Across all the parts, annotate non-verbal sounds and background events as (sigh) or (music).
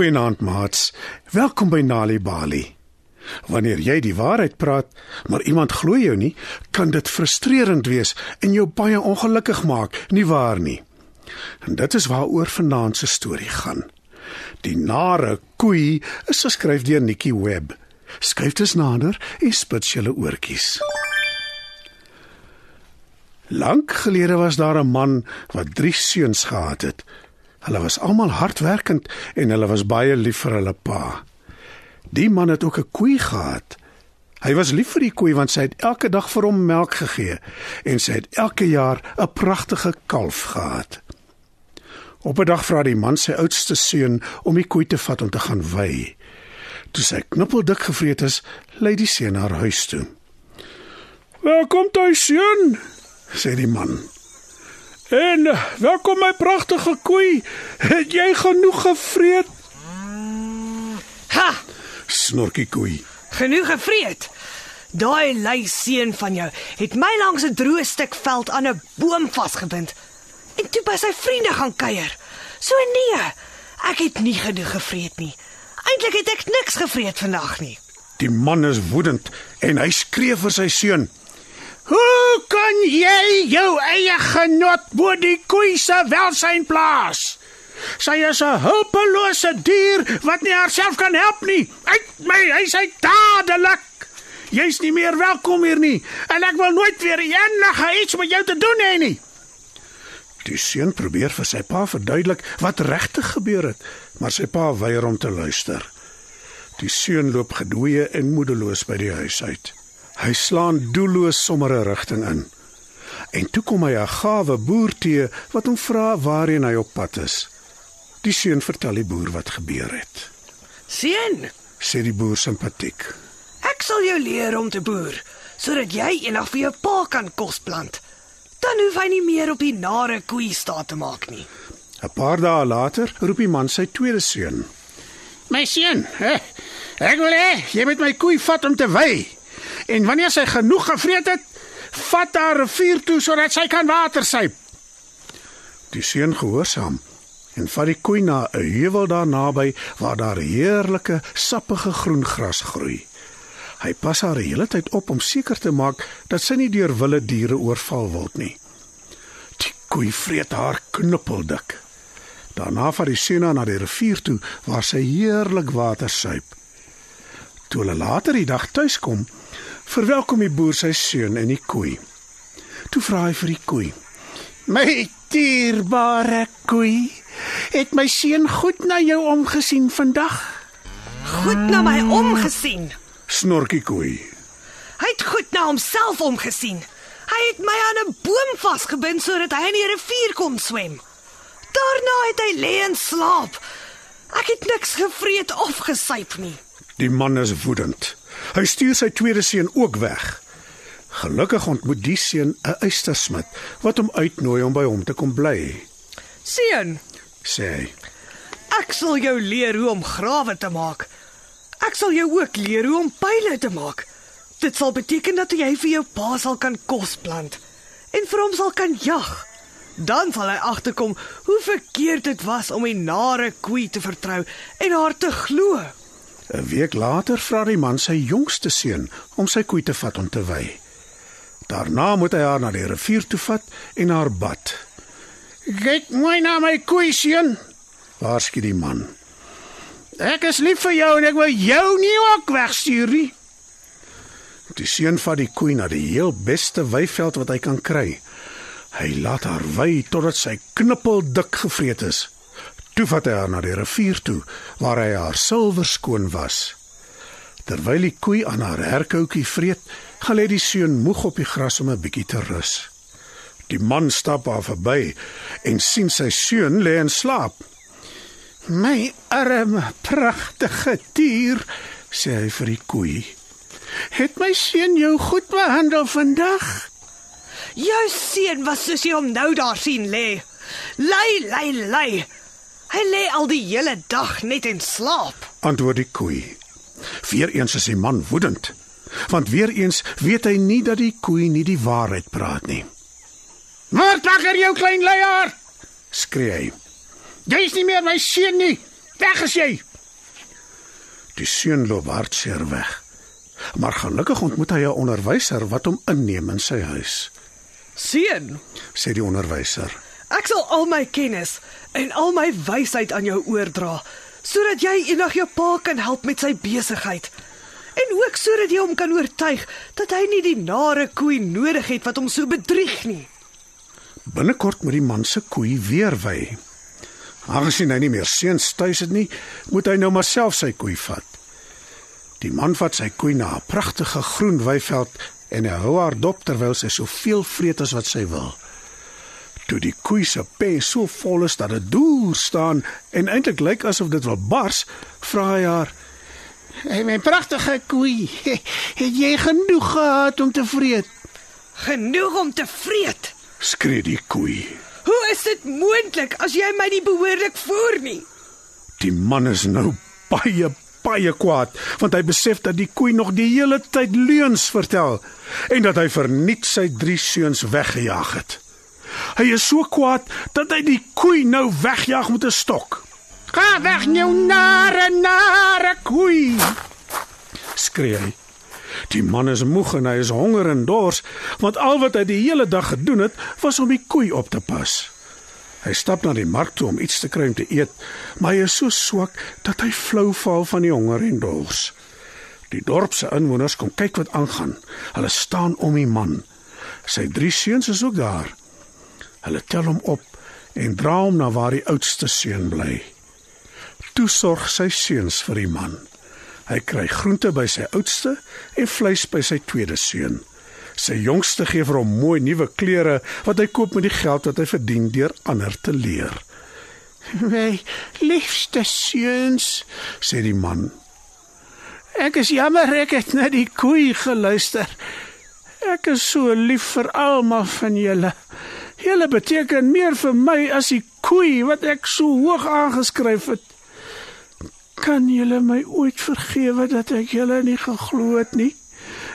Goeienaand, maats. Welkom by Nali Bali. Wanneer jy die waarheid praat, maar iemand glo jou nie, kan dit frustrerend wees en jou baie ongelukkig maak, nie waar nie? En dit is waaroor vanaand se storie gaan. Die nare koei is geskryf deur Nikki Webb. Skryf dit nader en spits julle oortjies. Lank gelede was daar 'n man wat drie seuns gehad het. Hulle was almal hardwerkend en hulle was baie lief vir hulle pa. Die man het ook 'n koei gehad. Hy was lief vir die koei want sy het elke dag vir hom melk gegee en sy het elke jaar 'n pragtige kalf gehad. Op 'n dag vra die man sy oudste seun om die koei te vat om te gaan wei. Toe sy knuppeldik gevreet is, lei die seun haar huis toe. "Welkom tuis, seun," sê die man. "En welkom my pragtige koei. Het jy genoeg gevreet?" Ha! Snorkie koei. Genoeg gevreet. Daai lui seun van jou het my langs 'n droë stuk veld aan 'n boom vasgebind en toe by sy vriende gaan kuier. So nee, ek het nie genoeg gevreet nie. Eintlik het ek niks gevreet vandag nie. Die man is woedend en hy skree vir sy seun. "Hoe kan jy jou eie genot bo die koei se welsyn plaas? Sy is 'n hulpelose dier wat nie haarself kan help nie. Uit my huis uit dadelik. Jy's nie meer welkom hier nie en ek wil nooit weer enige iets met jou te doen hê nie." Die seun probeer vir sy pa verduidelik wat regtig gebeur het, maar sy pa weier om te luister. Die seun loop gedwee en moedeloos by die huis uit. Hy slaan doelloos sommer 'n rigting in. En toe kom hy 'n gawe boer te wat hom vra waarheen hy op pad is. Die seun vertel die boer wat gebeur het. Seun, Sê die boer simpatiek. ek sal jou leer om te boer sodat jy eendag vir jou pa kan kos plant. Dan hoef hy nie meer op die nare koei staat te maak nie. 'n Paar dae later roep die man sy tweede seun. My seun, ek wil hê jy moet my koei vat om te wei. En wanneer sy genoeg gevreet het, vat haar rivier toe sodat sy kan water suip. Die seun gehoorsaam en vat die koei na 'n heuwel daar naby waar daar heerlike sappige groen gras groei. Hy pas haar die hele tyd op om seker te maak dat sy nie deur wilde diere oorval word nie. Die koei vreet haar knuppeldik. Daarna vat die seun haar na die rivier toe waar sy heerlik water suip. Toe hulle later die dag tuis kom, verwelkom die boer sy seun en die koei. Toe vra hy vir die koei: "My dierbare koei, het my seun goed na jou omgesien vandag?" Goed na my omgesien. Snorkie koei. Hy het goed na homself omgesien. Hy het my aan 'n boom vasgebind sodat hy in die rivier kon swem. Daarna het hy lê en slaap. Ek het niks gevreet of gesuip nie. Die man is woedend. Hy stuur sy tweede seun ook weg. Gelukkig ontmoet die seun 'n eystersmid wat hom uitnooi om by hom te kom bly, Seun, sê hy. ek sal jou leer hoe om grawe te maak. Ek sal jou ook leer hoe om pile te maak. Dit sal beteken dat jy vir jou pa sal kan kos plant en vir hom sal kan jag. Dan sal hy agterkom hoe verkeerd dit was om 'n nare koei te vertrou en haar te glo. 'n Week later vra die man sy jongste seun om sy koei te vat om te wei. Daarna moet hy haar na die rivier toe vat en haar bad. "Kyk mooi na my koei seun," waarsku die man. "Ek is lief vir jou en ek wil jou nie ook wegstuur nie." Die seun vat die koei na die heel beste weiveld wat hy kan kry. Hy laat haar wei totdat sy knippeldik gevreet is. Toe vat hy haar na die rivier toe waar hy haar silwer skoon was. Terwyl die koei aan haar herkoutjie vreet, gaan lê die seun moeg op die gras om 'n bietjie te rus. Die man stap haar verby en sien sy seun lê en slaap. "My arme pragtige dier," sê hy vir die koei. "Het my seun jou goed behandel vandag?" Jou seun was soos jy hom nou daar sien lê. Lei, lei, lei. Hy lê al die hele dag net en slaap. antwoord die koei. Weereens is die man woedend, want weereens weet hy nie dat die koei nie die waarheid praat nie. "Word wakker jou klein luiaard!" skree hy. "Jy is nie meer my seun nie. Weg is jy. Die seun loop hartseer weg. Maar gelukkig ontmoet hy 'n onderwyser wat hom inneem in sy huis. Seun, Sê die onderwyser. Ek sal al my kennis en al my wysheid aan jou oordra sodat jy eendag jou pa kan help met sy besigheid. En ook sodat jy hom kan oortuig dat hy nie die nare koei nodig het wat hom so bedrieg nie. Binnekort moet die man se koei weer wy. Aangesien hy nie meer seuns tuis het nie, moet hy nou maar self sy koei vat. Die man vat sy koei na 'n pragtige groen weiveld en hy hou haar dop terwyl sy soveel vreet as wat sy wil. Toe die koei se pen so vol is dat dit deur staan en eintlik lyk asof dit wil bars, vra hy haar: "Hey my pragtige koei, (laughs) het jy genoeg gehad om te vreet?" Genoeg om te vreet. skree die koei. Hoe is dit moontlik as jy my nie behoorlik voer nie? Die man is nou baie baie kwaad want hy besef dat die koei nog die hele tyd leuns vertel en dat hy verniet sy drie seuns weggejaag het. Hy is so kwaad dat hy die koei nou wegjaag met 'n stok. Ga weg jou nare nare koei. skree hy. Die man is moeg en hy is honger en dors want al wat hy die hele dag gedoen het was om die koei op te pas. Hy stap na die mark toe om iets te kry om te eet, maar hy is so swak dat hy flou val van die honger en dors. Die dorp se inwoners kom kyk wat aangaan. Hulle staan om die man. Sy drie seuns is ook daar. Hulle tel hom op en dra hom na waar die oudste seun bly. Toe sorg sy seuns vir die man. Hy kry groente by sy oudste en vleis by sy tweede seun. Sy jongste gee vir hom mooi nuwe klere wat hy koop met die geld wat hy verdien deur ander te leer. "My liefste seuns," sê die man. "Ek is jammer ek het na die koei geluister. Ek is so lief vir almal van julle. Julle beteken meer vir my as die koei wat ek so hoog aangeskryf het. Kan julle my ooit vergewe dat ek julle nie geglo het nie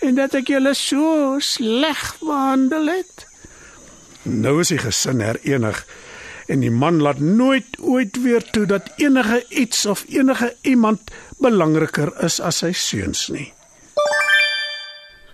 en dat ek julle so sleg behandel het?" Nou is die gesin herenig en die man laat nooit ooit weer toe dat enige iets of enige iemand belangriker is as sy seuns nie.